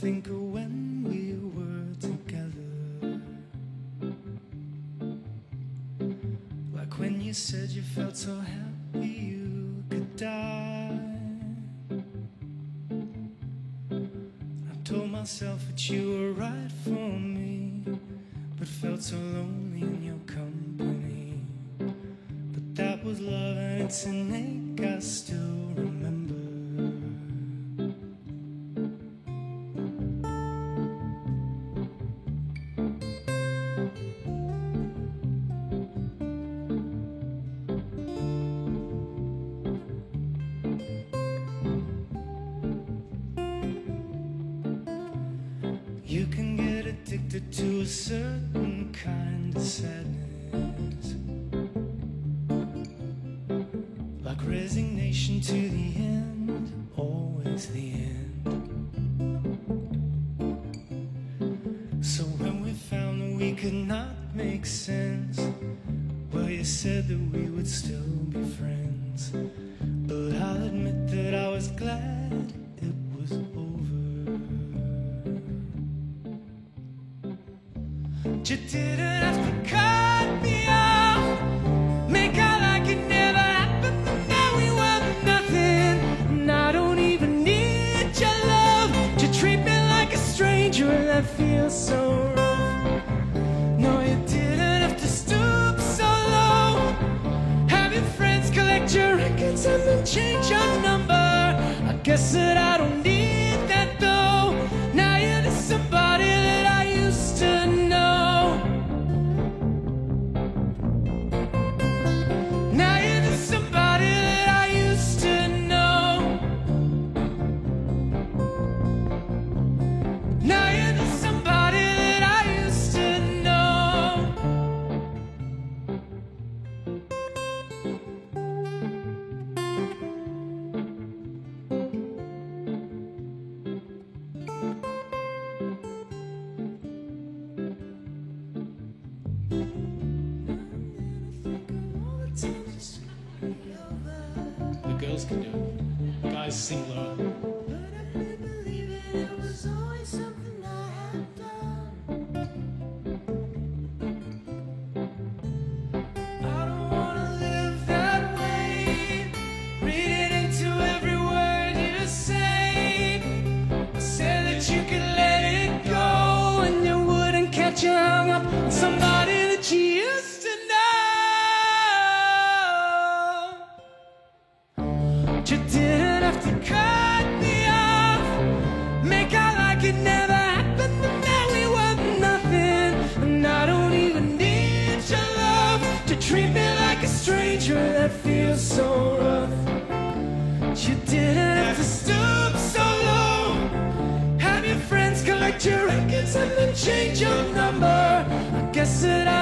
think of when we were together. Like when you said you felt so happy you could die. Myself that you were right for me, but felt so lonely in your company. But that was love and it's an ache I still You can get addicted to a certain kind of sadness. Like resignation to the end, always the end. So when we found that we could not make sense, well, you said that we would still be friends. You didn't have to cut me off. Girls can do it. Guys sing lower. You didn't have to cut me off. Make out like it never happened, and now we were nothing. And I don't even need your love to treat me like a stranger. That feels so rough. You didn't have to stoop so low. Have your friends collect your records and then change your number. I guess that I